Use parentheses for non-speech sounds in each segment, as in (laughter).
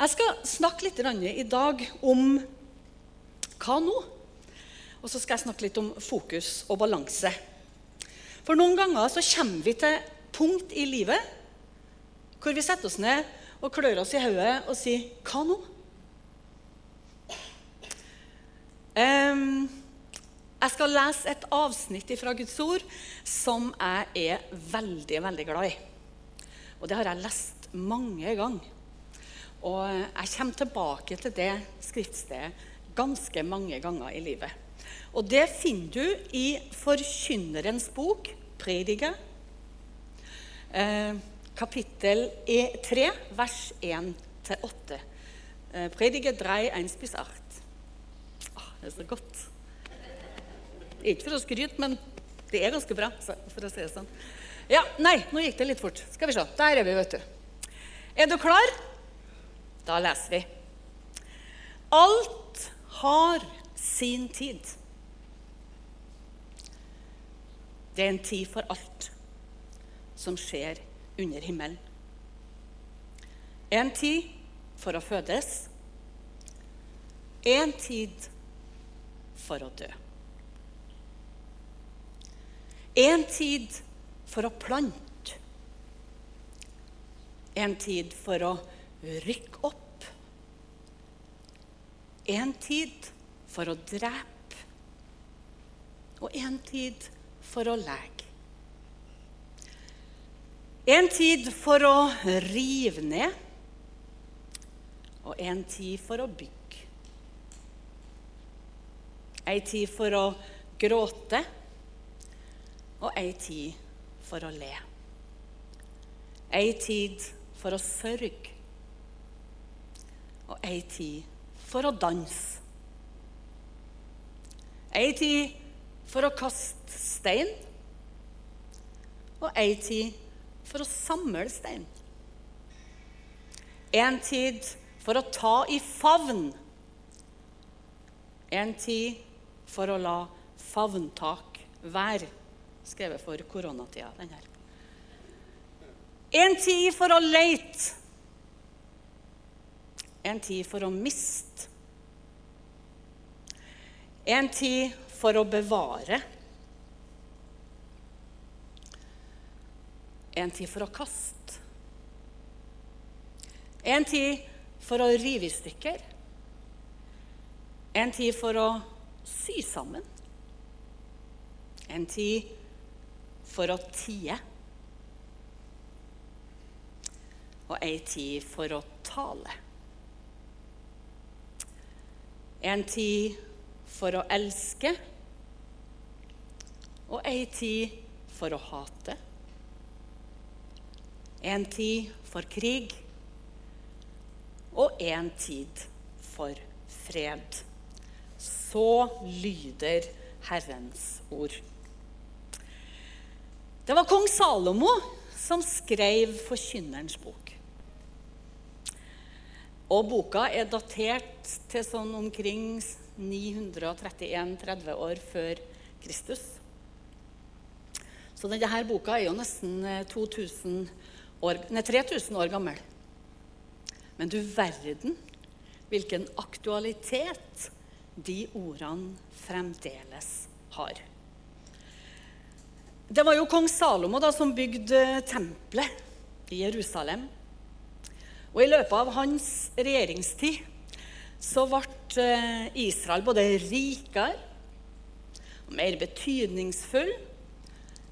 Jeg skal snakke litt i dag om hva nå? Og så skal jeg snakke litt om fokus og balanse. For noen ganger så kommer vi til punkt i livet hvor vi setter oss ned og klør oss i hodet og sier 'Hva nå?' Um, jeg skal lese et avsnitt fra Guds ord som jeg er veldig, veldig glad i. Og det har jeg lest mange ganger. Og jeg kommer tilbake til det skriftstedet ganske mange ganger i livet. Og det finner du i Forkynnerens bok, Prediger, eh, kapittel 3, e, vers 1-8. Predige Prediger 3, 1 bis 8. Åh, det er så godt. Ikke for å skryte, men det er ganske bra, for å si det sånn. Ja, Nei, nå gikk det litt fort. Skal vi se. Der er vi, vet du. Er du klar? Da leser vi. Alt har sin tid. Det er en tid for alt som skjer under himmelen. En tid for å fødes, en tid for å dø. En tid for å plante, en tid for å rykke opp, en tid for å drepe og en tid for å lege. En tid for å rive ned og en tid for å bygge. En tid for å gråte og ei tid for å le. Ei tid for å sørge og ei tid for å danse. Ei tid for å kaste stein og ei tid for å samle stein. En tid for å ta i favn. En tid for å la favntak være skrevet for koronatida. Den her. En tid for å leite. En tid for å miste. En tid for å bevare. En tid for å kaste. En tid for å rive i stykker. En tid for å sy sammen. En tid for å tie. Og ei tid for å tale. En tid for å elske, og ei tid for å hate. En tid for krig, og en tid for fred. Så lyder Herrens ord. Det var kong Salomo som skrev Forkynnerens bok. Og boka er datert til sånn omkring 931-30 år før Kristus. Så denne boka er jo nesten 2000 eh, år, nei, 3000 år gammel. Men du verden hvilken aktualitet de ordene fremdeles har. Det var jo kong Salomo da, som bygde tempelet i Jerusalem. Og I løpet av hans regjeringstid så ble eh, Israel både rikere og mer betydningsfull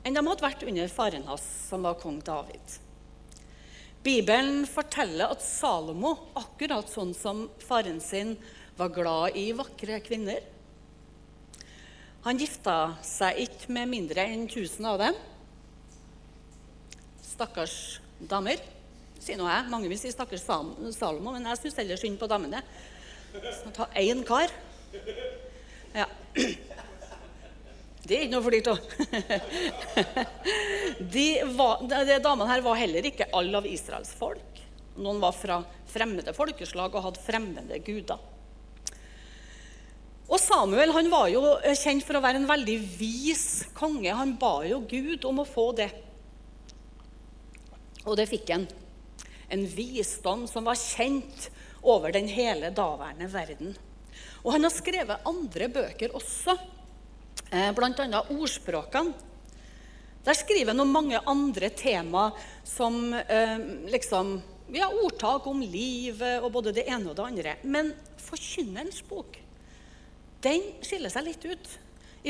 enn de hadde vært under faren hans, som var kong David. Bibelen forteller at Salomo, akkurat sånn som faren sin, var glad i vakre kvinner han gifta seg ikke med mindre enn 1000 av dem. Stakkars damer, sier nå jeg. Mange vil si stakkars Salomo, men jeg syns heller synd på damene. Så ta én kar. Ja. Det er ikke noe for flire av. De, de damene her var heller ikke alle av Israels folk. Noen var fra fremmede folkeslag og hadde fremmede guder. Og Samuel han var jo kjent for å være en veldig vis konge. Han ba jo Gud om å få det. Og det fikk han. En visdom som var kjent over den hele daværende verden. Og han har skrevet andre bøker også, eh, bl.a. ordspråkene. Der skriver han om mange andre tema som eh, liksom ja, ordtak om livet og både det ene og det andre. Men Forkynnerens bok den skiller seg litt ut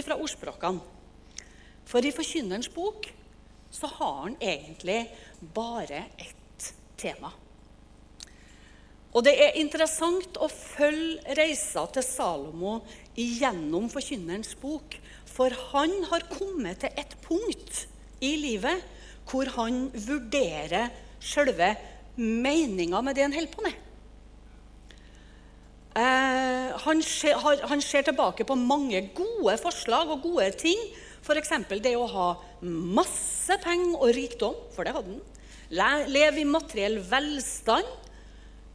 fra ordspråkene. For i Forkynnerens bok så har han egentlig bare ett tema. Og det er interessant å følge reisa til Salomo gjennom Forkynnerens bok. For han har kommet til et punkt i livet hvor han vurderer sjølve meninga med det han holder på med. Eh, han, ser, han, ser, tilbake på mange gode forslag og gode ting. F.eks. det å ha masse penger og rikdom, for det hadde han. Leve i materiell velstand.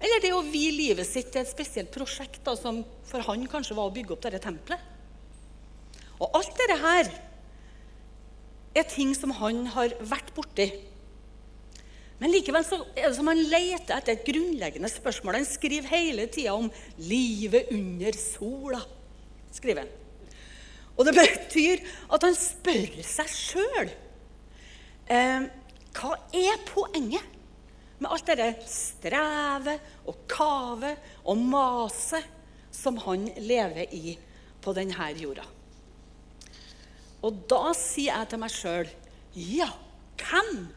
Eller det å vie livet sitt til et spesielt prosjekt da, som for han kanskje var å bygge opp dette tempelet. Og alt dette her er ting som han har vært borti. Men likevel så er det som han leter etter et grunnleggende spørsmål. Han skriver hele tida om 'livet under sola'. skriver han. Og det betyr at han spør seg sjøl hva er poenget med alt dette strevet og kavet og maset som han lever i på denne jorda. Og da sier jeg til meg sjøl ja, hvem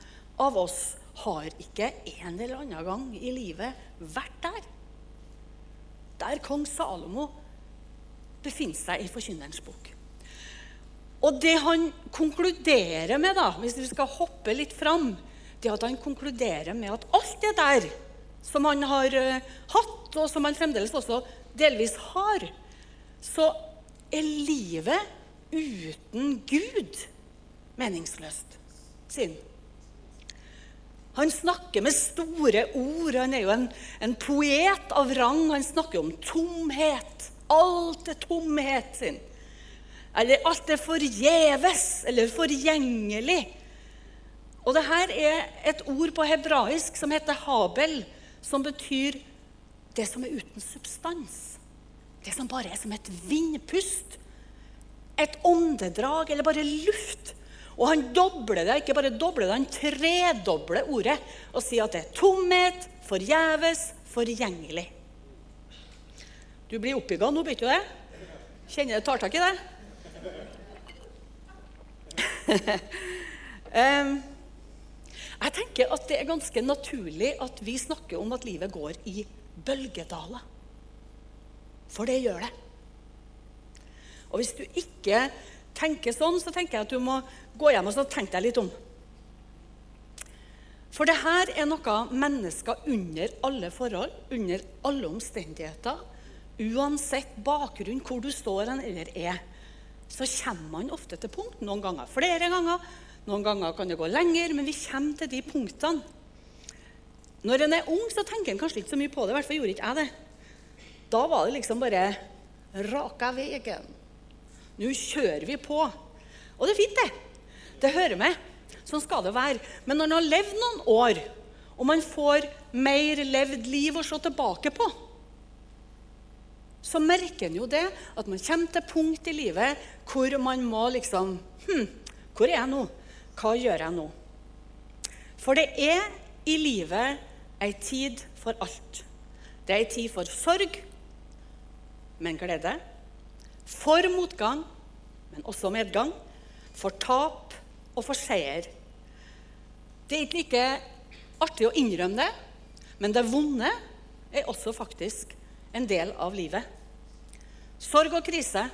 av oss har ikke en eller annen gang i livet vært der? Der kong Salomo befinner seg i Forkynnerens bok. Og det han konkluderer med, da, hvis vi skal hoppe litt fram, det er at han konkluderer med at alt det der som han har uh, hatt, og som han fremdeles også delvis har, så er livet uten Gud meningsløst, sier han. Snakker med store ord. Han er jo en, en poet av rang. Han snakker om tomhet. Alt er tomhet, sin. Eller alt er forgjeves eller forgjengelig. Og det her er et ord på hebraisk som heter habel, som betyr det som er uten substans. Det som bare er som et vindpust et åndedrag eller bare luft. Og han dobler det, ikke bare dobler det, han tredobler ordet og sier at det er tomhet, forgjeves, forgjengelig. Du blir oppbygga nå, blir du det? Kjenner du tar tak i det? (laughs) um, jeg tenker at det er ganske naturlig at vi snakker om at livet går i bølgedaler. For det gjør det. Og hvis du ikke tenker sånn, så tenker jeg at du må gå hjem og tenke deg litt om. For det her er noe mennesker under alle forhold, under alle omstendigheter, uansett bakgrunn, hvor du står eller er, så kommer man ofte til punkt. Noen ganger flere ganger. Noen ganger kan det gå lenger, men vi kommer til de punktene. Når en er ung, så tenker en kanskje ikke så mye på det. I hvert fall gjorde ikke jeg det. Da var det liksom bare raka veien. Nå kjører vi på. Og det er fint, det. Det hører med. Sånn skal det være. Men når man har levd noen år, og man får mer levd liv å se tilbake på, så merker en jo det at man kommer til punkt i livet hvor man må liksom hm, Hvor er jeg nå? Hva gjør jeg nå? For det er i livet ei tid for alt. Det er ei tid for sorg, men glede for motgang, men også medgang, for tap og for seier. Det er ikke like artig å innrømme det, men det vonde er også faktisk en del av livet. Sorg og krise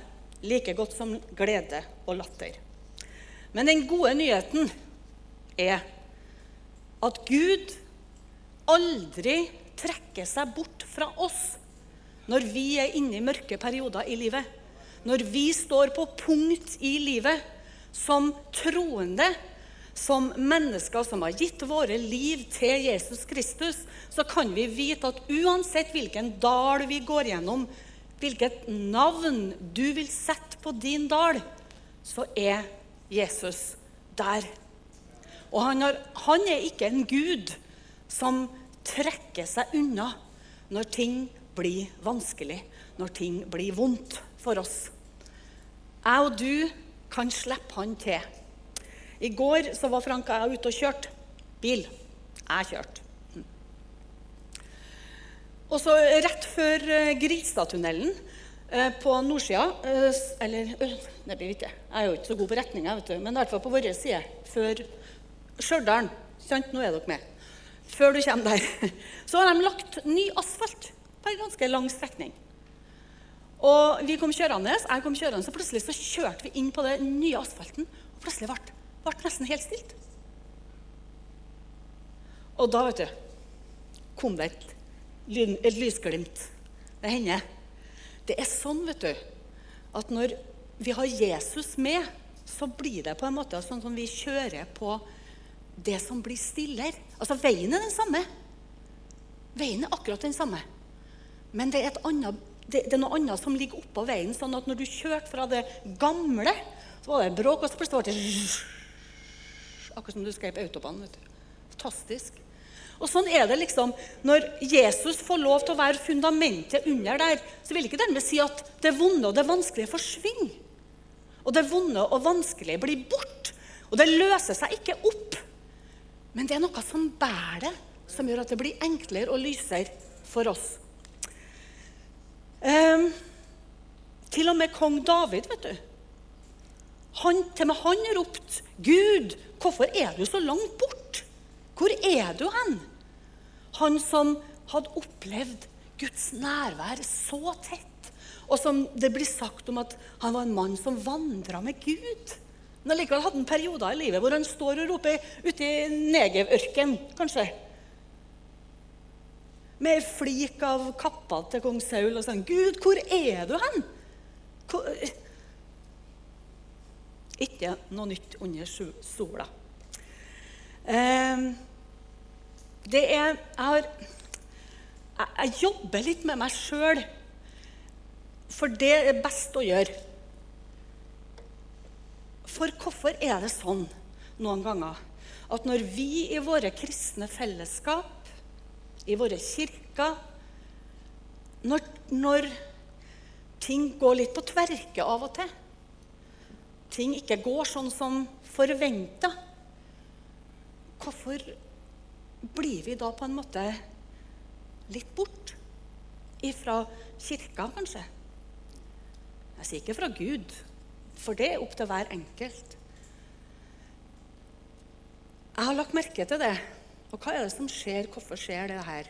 like godt som glede og latter. Men den gode nyheten er at Gud aldri trekker seg bort fra oss når vi er inne i mørke perioder i livet når vi står på punkt i livet som troende, som mennesker som har gitt våre liv til Jesus Kristus, så kan vi vite at uansett hvilken dal vi går gjennom, hvilket navn du vil sette på din dal, så er Jesus der. Og han, har, han er ikke en gud som trekker seg unna når ting blir vanskelig, når ting blir vondt for oss. Jeg og du kan slippe han til. I går så var Frank og jeg ute og kjørte bil. Jeg kjørte. Og så rett før eh, Grilstadtunnelen eh, på nordsida eh, Eller det blir ikke Jeg er jo ikke så god på retninger, men i hvert fall på vår side. Før Stjørdal. Nå er dere med. Før du kommer der. (laughs) Så har de lagt ny asfalt på en ganske lang strekning. Og vi kom kjørende, jeg kom kjørende, så plutselig så kjørte vi inn på den nye asfalten. Og plutselig ble det nesten helt stilt. Og da, vet du, kom det et, et lysglimt. Det hender. Det er sånn, vet du, at når vi har Jesus med, så blir det på en måte sånn som vi kjører på det som blir stillere. Altså, veien er den samme. Veien er akkurat den samme. Men det er, annet, det, det er noe annet som ligger oppå veien. sånn at når du kjørte fra det gamle, så var det bråk, og så plutselig ble det Akkurat som du skrev på autobanen. Fantastisk. Og sånn er det liksom, Når Jesus får lov til å være fundamentet under der, så vil ikke dermed si at det vonde og det vanskelige forsvinner. Og det vonde og vanskelige blir bort. Og det løser seg ikke opp. Men det er noe som bærer det, som gjør at det blir enklere og lysere for oss. Um, til og med kong David, vet du. Han, til og med han ropt 'Gud, hvorfor er du så langt bort? Hvor er du hen?' Han som hadde opplevd Guds nærvær så tett, og som det blir sagt om at han var en mann som vandra med Gud. Men allikevel hadde han perioder i livet hvor han står og roper ute i Negev-ørken, kanskje. Med ei flik av kappa til kong Saul og sånn 'Gud, hvor er du hen?' Hvor... Ikke noe nytt under sola. Eh, det er Jeg har jeg, jeg jobber litt med meg sjøl, for det er best å gjøre. For hvorfor er det sånn noen ganger at når vi i våre kristne fellesskap, i våre kirker når, når ting går litt på tverke av og til, ting ikke går sånn som forventa, hvorfor blir vi da på en måte litt bort ifra kirka, kanskje? Jeg sier ikke fra Gud, for det er opp til hver enkelt. Jeg har lagt merke til det. Og hva er det som skjer? Hvorfor skjer det her?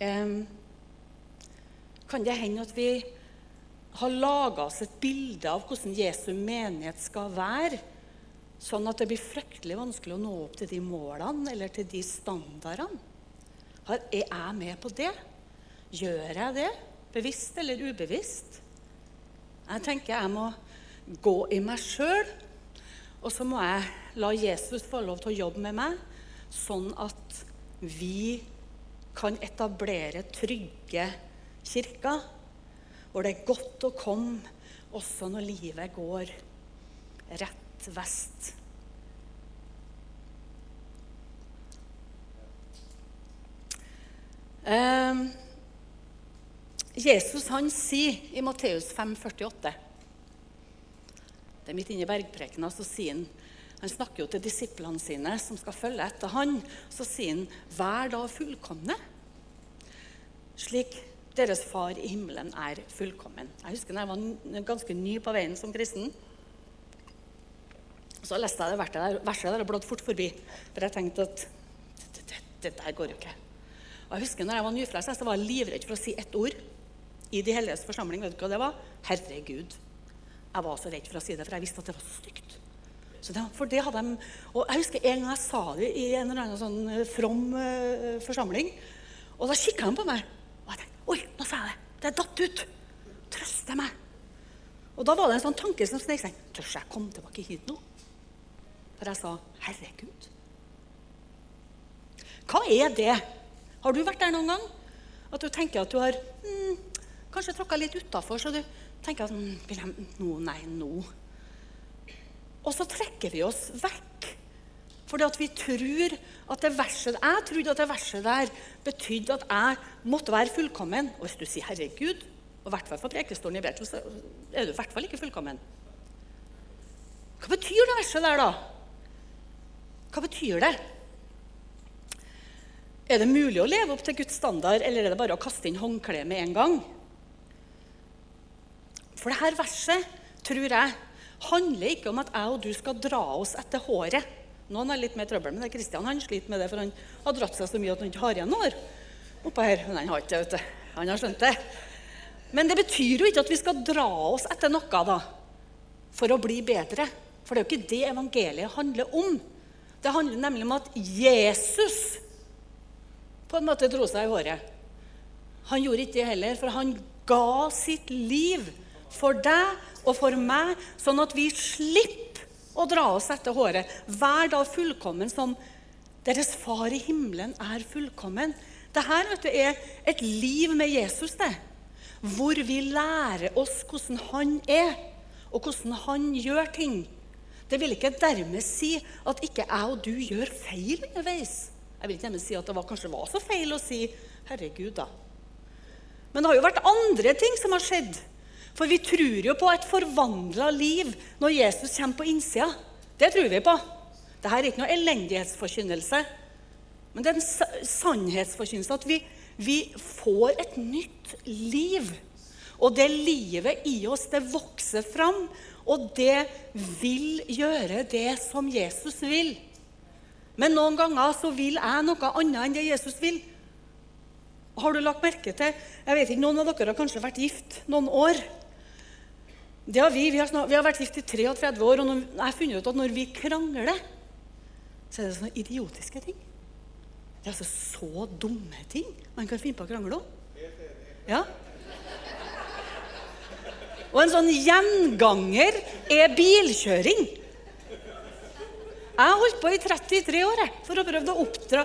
Um, kan det hende at vi har laga oss et bilde av hvordan Jesu menighet skal være, sånn at det blir fryktelig vanskelig å nå opp til de målene eller til de standardene? Er jeg med på det? Gjør jeg det? Bevisst eller ubevisst? Jeg tenker jeg må gå i meg sjøl, og så må jeg la Jesus få lov til å jobbe med meg, sånn at vi kan etablere trygge kirker hvor det er godt å komme også når livet går rett vest. Eh, Jesus han sier i Matteus 5, 48 Det er midt inne i bergprekena, så sier han han snakker jo til disiplene sine som skal følge etter han. Så sier han, 'Vær da fullkomne', slik deres far i himmelen er fullkommen. Jeg husker da jeg var ganske ny på veien som kristen. Så leste jeg det verset der, der og blådde fort forbi. For jeg tenkte at det der går jo ikke. Og jeg husker når jeg var nyfrelst, så var jeg livredd for å si ett ord i De helliges forsamling. Vet du hva det var? Herregud. Jeg var så redd for å si det, for jeg visste at det var så stygt. Så det, for det hadde de, og Jeg husker en gang jeg sa det i en eller annen sånn eh, from uh, forsamling. Og da kikka de på meg. Og jeg tenkte Oi, nå sa jeg det! Det er datt ut! Trøste meg. Og da var det en sånn tanke som snek seg. Tør jeg komme tilbake hit nå? For jeg sa, 'Herregud'. Hva er det? Har du vært der noen gang? At du tenker at du har mm, kanskje tråkka litt utafor, så du tenker at hmm, vil jeg, nå, Nei, nå. Og så trekker vi oss vekk. Fordi at vi tror at det verset Jeg trodde at det verset der betydde at jeg måtte være fullkommen. Og hvis du sier 'herregud', og i hvert fall for prekestolen i Betel, så er du i hvert fall ikke fullkommen. Hva betyr det verset der, da? Hva betyr det? Er det mulig å leve opp til Guds standard, eller er det bare å kaste inn håndkleet med en gang? For dette verset, tror jeg, handler ikke om at jeg og du skal dra oss etter håret. Noen har litt mer trøbbel med det. Kristian han sliter med det, for han har dratt seg så mye at han ikke har igjen hår oppå her. Men han har ikke du. Han har skjønt det. Men det betyr jo ikke at vi skal dra oss etter noe da, for å bli bedre. For det er jo ikke det evangeliet handler om. Det handler nemlig om at Jesus på en måte dro seg i håret. Han gjorde ikke det heller, for han ga sitt liv for deg og for meg, sånn at vi slipper å dra oss etter håret. Vær da fullkommen som deres far i himmelen er fullkommen. Dette er et liv med Jesus, det. Hvor vi lærer oss hvordan han er, og hvordan han gjør ting. Det vil ikke dermed si at ikke jeg og du gjør feil underveis. Jeg vil ikke dermed si at det var, kanskje var så feil å si 'herregud', da. Men det har jo vært andre ting som har skjedd for vi tror jo på et forvandla liv når Jesus kommer på innsida. Det tror vi på. Dette er ikke noe elendighetsforkynnelse. Men det er en sannhetsforkynnelse at vi, vi får et nytt liv. Og det livet i oss, det vokser fram, og det vil gjøre det som Jesus vil. Men noen ganger så vil jeg noe annet enn det Jesus vil. Har du lagt merke til jeg vet ikke, Noen av dere har kanskje vært gift noen år. Det har vi. Vi har, snart, vi har vært gift i 33 år, og jeg har funnet ut at når vi krangler, så er det sånne idiotiske ting. Det er altså så dumme ting man kan finne på å krangle om. Ja. Og en sånn gjenganger er bilkjøring. Jeg har holdt på i 33 år for å prøve å oppdra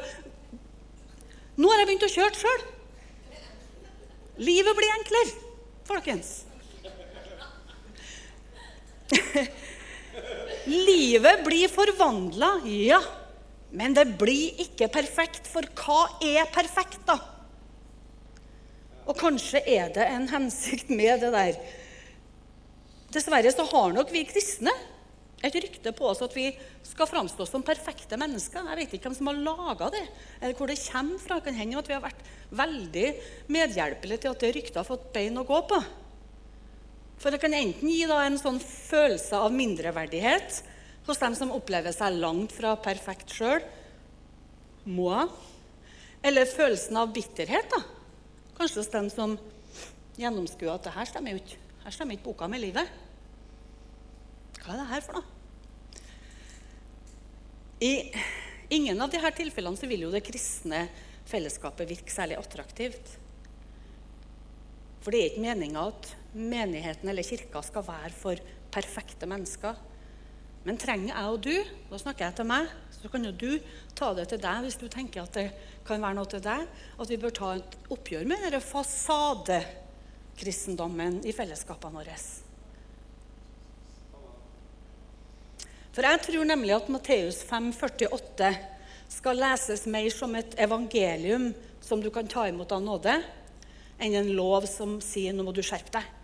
Nå har jeg begynt å kjøre sjøl. Livet blir enklere, folkens. (laughs) Livet blir forvandla, ja. Men det blir ikke perfekt, for hva er perfekt, da? Og kanskje er det en hensikt med det der. Dessverre så har nok vi kristne et rykte på oss at vi skal framstå som perfekte mennesker. Jeg vet ikke hvem som har laga det, eller hvor det kommer fra. Det kan hende at vi har vært veldig medhjelpelige til at det ryktet har fått bein å gå på. For det kan enten gi en sånn følelse av mindreverdighet hos dem som opplever seg langt fra perfekt sjøl, eller følelsen av bitterhet. da. Kanskje hos dem som gjennomskuer at det her stemmer jo ikke. Her stemmer mitt boka med livet. Hva er det her for noe? I ingen av disse tilfellene så vil jo det kristne fellesskapet virke særlig attraktivt. For det er ikke meninga at menigheten eller kirka skal være for perfekte mennesker. Men trenger jeg og du, da snakker jeg til meg, så kan jo du ta det til deg hvis du tenker at det kan være noe til deg, at vi bør ta et oppgjør med denne fasadekristendommen i fellesskapene våre. For jeg tror nemlig at Matteus 5,48 skal leses mer som et evangelium som du kan ta imot av nåde, enn en lov som sier 'nå må du skjerpe deg'.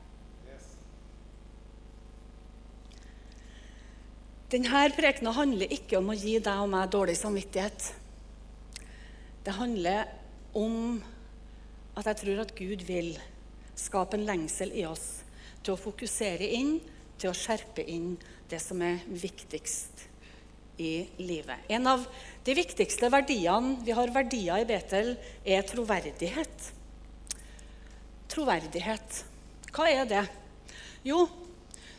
Denne prekena handler ikke om å gi deg og meg dårlig samvittighet. Det handler om at jeg tror at Gud vil skape en lengsel i oss til å fokusere inn, til å skjerpe inn det som er viktigst i livet. En av de viktigste verdiene vi har verdier i Betel, er troverdighet. Troverdighet. Hva er det? Jo,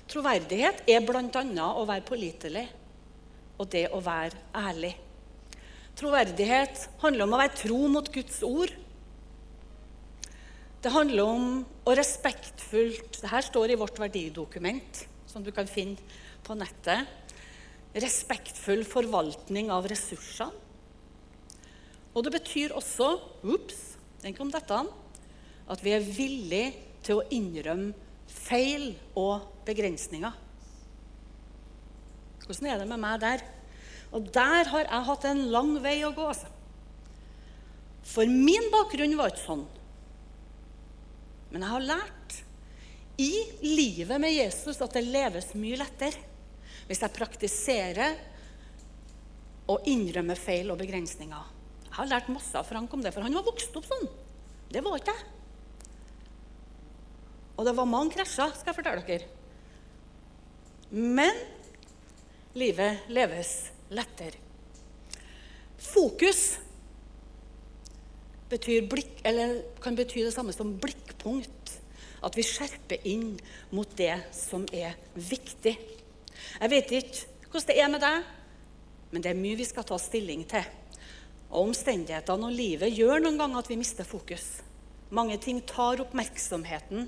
Troverdighet er bl.a. å være pålitelig og det å være ærlig. Troverdighet handler om å være tro mot Guds ord. Det handler om å respektfullt Dette står i vårt verdidokument, som du kan finne på nettet. Respektfull forvaltning av ressursene. Og det betyr også ups, tenk om dette, at vi er villige til å innrømme feil og begrensninger. Hvordan er det med meg der? Og der har jeg hatt en lang vei å gå. altså. For min bakgrunn var ikke sånn. Men jeg har lært i livet med Jesus at det leves mye lettere hvis jeg praktiserer og innrømmer feil og begrensninger. Jeg har lært masse av Frank om det, for han var vokst opp sånn. Det var ikke jeg. Og det var mange krasjer, skal jeg fortelle dere. Men livet leves lettere. Fokus blikk, kan bety det samme som blikkpunkt. At vi skjerper inn mot det som er viktig. Jeg vet ikke hvordan det er med deg, men det er mye vi skal ta stilling til. Og Omstendighetene og livet gjør noen ganger at vi mister fokus. Mange ting tar oppmerksomheten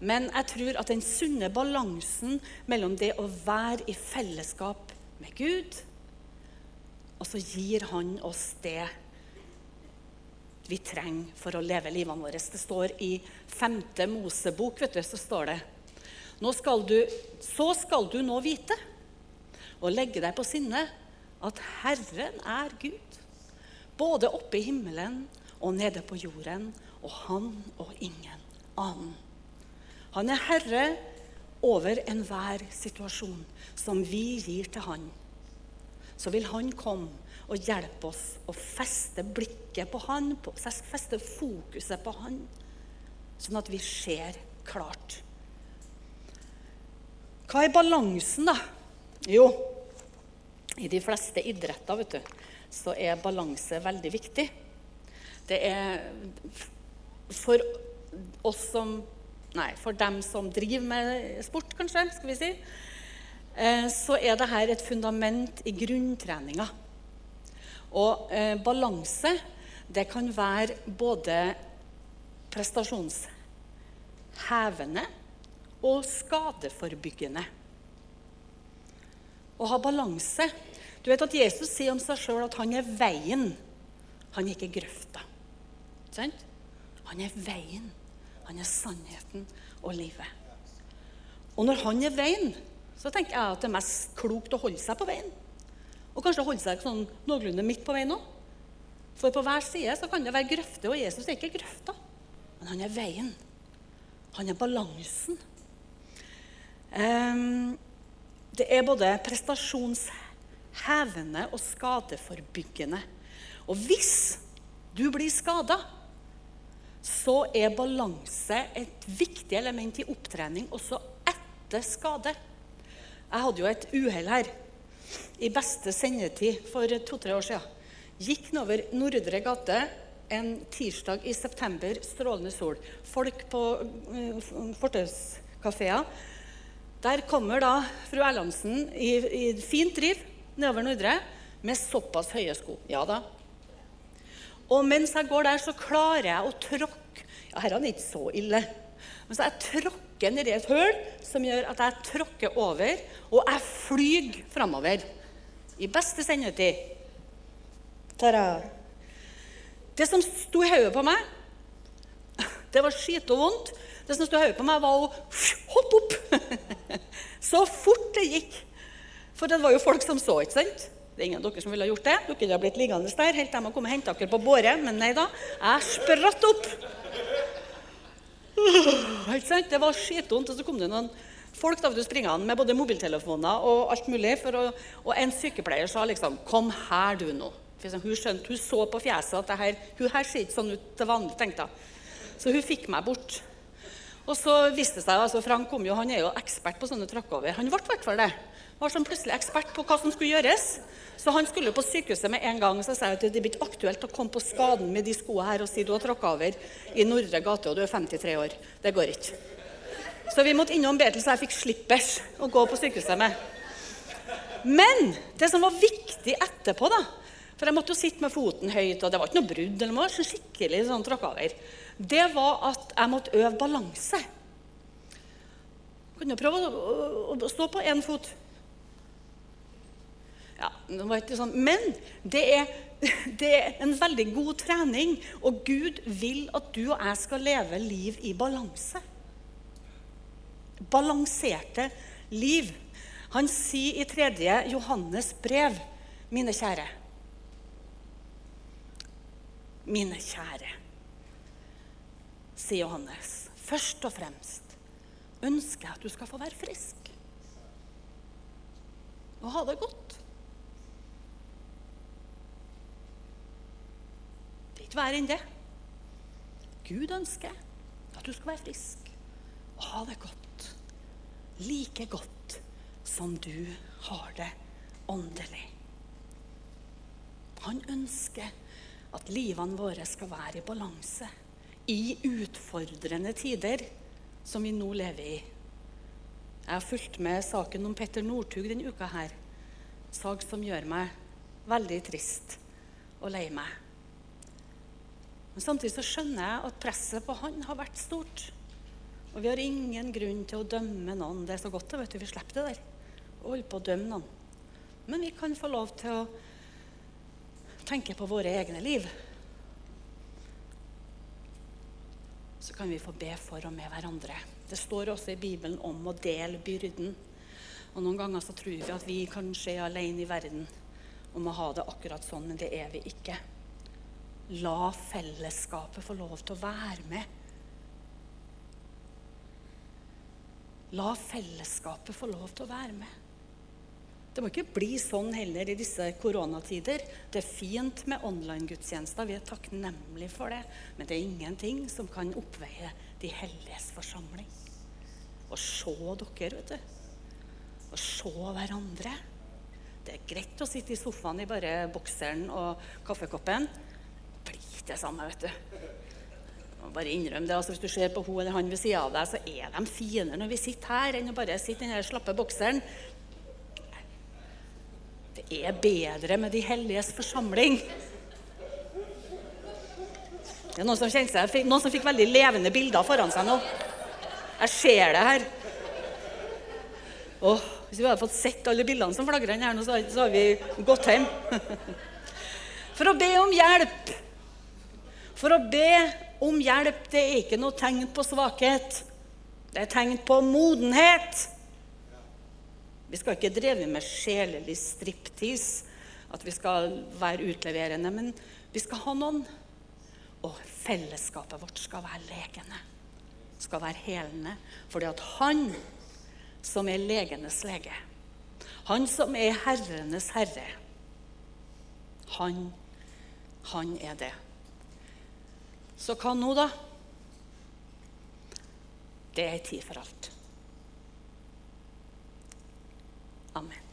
men jeg tror at den sunne balansen mellom det å være i fellesskap med Gud, og så gir Han oss det vi trenger for å leve livene våre. Det står i 5. Mosebok, vet du, så står det nå skal du, Så skal du nå vite og legge deg på sinne at Herren er Gud, både oppe i himmelen og nede på jorden, og Han og ingen annen. Han er herre over enhver situasjon som vi gir til han. Så vil han komme og hjelpe oss å feste blikket på han, feste fokuset på han, sånn at vi ser klart. Hva er balansen, da? Jo, i de fleste idretter vet du, så er balanse veldig viktig. Det er for oss som Nei, for dem som driver med sport, kanskje, skal vi si, eh, så er dette et fundament i grunntreninga. Og eh, balanse, det kan være både prestasjonshevende og skadeforebyggende. Å ha balanse Du vet at Jesus sier om seg sjøl at han er veien. Han er ikke grøfta. Sant? Han er veien. Han er sannheten og livet. Og når han er veien, så tenker jeg at det er mest klokt å holde seg på veien. Og kanskje holde seg sånn noenlunde midt på veien òg. For på hver side så kan det være grøfter, og Jesus er ikke grøfta. Men han er veien. Han er balansen. Um, det er både prestasjonshevende og skadeforbyggende. Og hvis du blir skada, så er balanse et viktig element i opptrening også etter skade. Jeg hadde jo et uhell her i beste sendetid for to-tre år siden. Gikk den over Nordre gate en tirsdag i september, strålende sol. Folk på uh, fortauskafeer. Der kommer da fru Erlandsen i, i fint driv nedover Nordre med såpass høye sko. Ja da, og mens jeg går der, så klarer jeg å tråkke Ja, her er han ikke så ille. Men så jeg tråkker nedi et høl som gjør at jeg tråkker over, og jeg flyr framover. I beste sendetid. Ta-da. Det som sto i hodet på meg, (laughs) det var skite vondt. Det som sto i hodet på meg, var å (laughs) hoppe opp. (laughs) Så fort det gikk. For det var jo folk som så, ikke sant? Det er ingen av dere som ville gjort det. Dere har blitt liggende der helt til de har kommet og hente dere på båret. Men nei da, jeg spratt opp. (laughs) Ikke sant? Det var skitvondt. Og så kom det noen folk da, springende med både mobiltelefoner og alt mulig. Å, og en sykepleier sa liksom 'Kom her, du nå'. Hun skjønte, hun så på fjeset at det her, hun her ser ikke sånn ut til vanlig. tenkte jeg. Så hun fikk meg bort. Og så viste det seg, altså Frank kom jo, han er jo ekspert på sånne tråkkover. Han ble i hvert fall det. Var sånn plutselig ekspert på hva som skulle gjøres. Så han skulle på sykehuset med en gang. Så sa jeg at det blir ikke aktuelt å komme på skaden med de skoene her og si du har tråkka over i Nordre gate og du er 53 år. Det går ikke. Så vi måtte innom Betel, så jeg fikk slippers å gå på sykehuset med. Men det som var viktig etterpå, da For jeg måtte jo sitte med foten høyt, og det var ikke noe brudd. eller noe, så skikkelig sånn tråkka over. Det var at jeg måtte øve balanse. Kunne jo prøve å, stå på én fot? Ja, det var ikke sånn. Men det er, (laughs) det er, en veldig god trening, og Gud vil at du og jeg skal leve liv i balanse. Balanserte liv. Han sier i 3. Johannes brev, mine kjære Mine kjære, sier Johannes. Først og fremst ønsker jeg at du skal få være frisk og ha det godt. Det er ikke verre enn det. Gud ønsker at du skal være frisk og ha det godt. Like godt som du har det åndelig. Han ønsker at livene våre skal være i balanse i utfordrende tider som vi nå lever i. Jeg har fulgt med saken om Petter Northug denne uka her. Sak som gjør meg veldig trist og lei meg. Men samtidig så skjønner jeg at presset på han har vært stort. Og vi har ingen grunn til å dømme noen. Det er så godt vet du, vi slipper det der. Å holde på å dømme noen. Men vi kan få lov til å tenke på våre egne liv. Så kan vi få be for og med hverandre. Det står også i Bibelen om å dele byrden. Og Noen ganger så tror vi at vi kanskje er alene i verden om å ha det akkurat sånn, men det er vi ikke. La fellesskapet få lov til å være med. La fellesskapet få lov til å være med. Det må ikke bli sånn heller i disse koronatider. Det er fint med online-gudstjenester, vi er takknemlige for det. Men det er ingenting som kan oppveie de helliges forsamling. Å se dere, vet du. Å se hverandre. Det er greit å sitte i sofaen i bare bokseren og kaffekoppen. Det blir ikke vet du. Bare innrøm det. altså Hvis du ser på hun eller han ved sida av deg, så er de finere når vi sitter her, enn å bare sitte i den slappe bokseren. Det er bedre med de helliges forsamling. Det er noen som, seg, noen som fikk veldig levende bilder foran seg nå. Jeg ser det her. Åh, hvis vi hadde fått sett alle bildene som flagrer her nå, så har vi gått hjem. For å be om hjelp. For å be om hjelp, det er ikke noe tegn på svakhet. Det er tegn på modenhet. Vi skal ikke dreve med sjelelig striptease, at vi skal være utleverende, men vi skal ha noen. Og fellesskapet vårt skal være legende, skal være helende. Fordi at han som er legenes lege, han som er herrenes herre, han, han er det. Så hva nå, da? Det er tid for alt. Amen.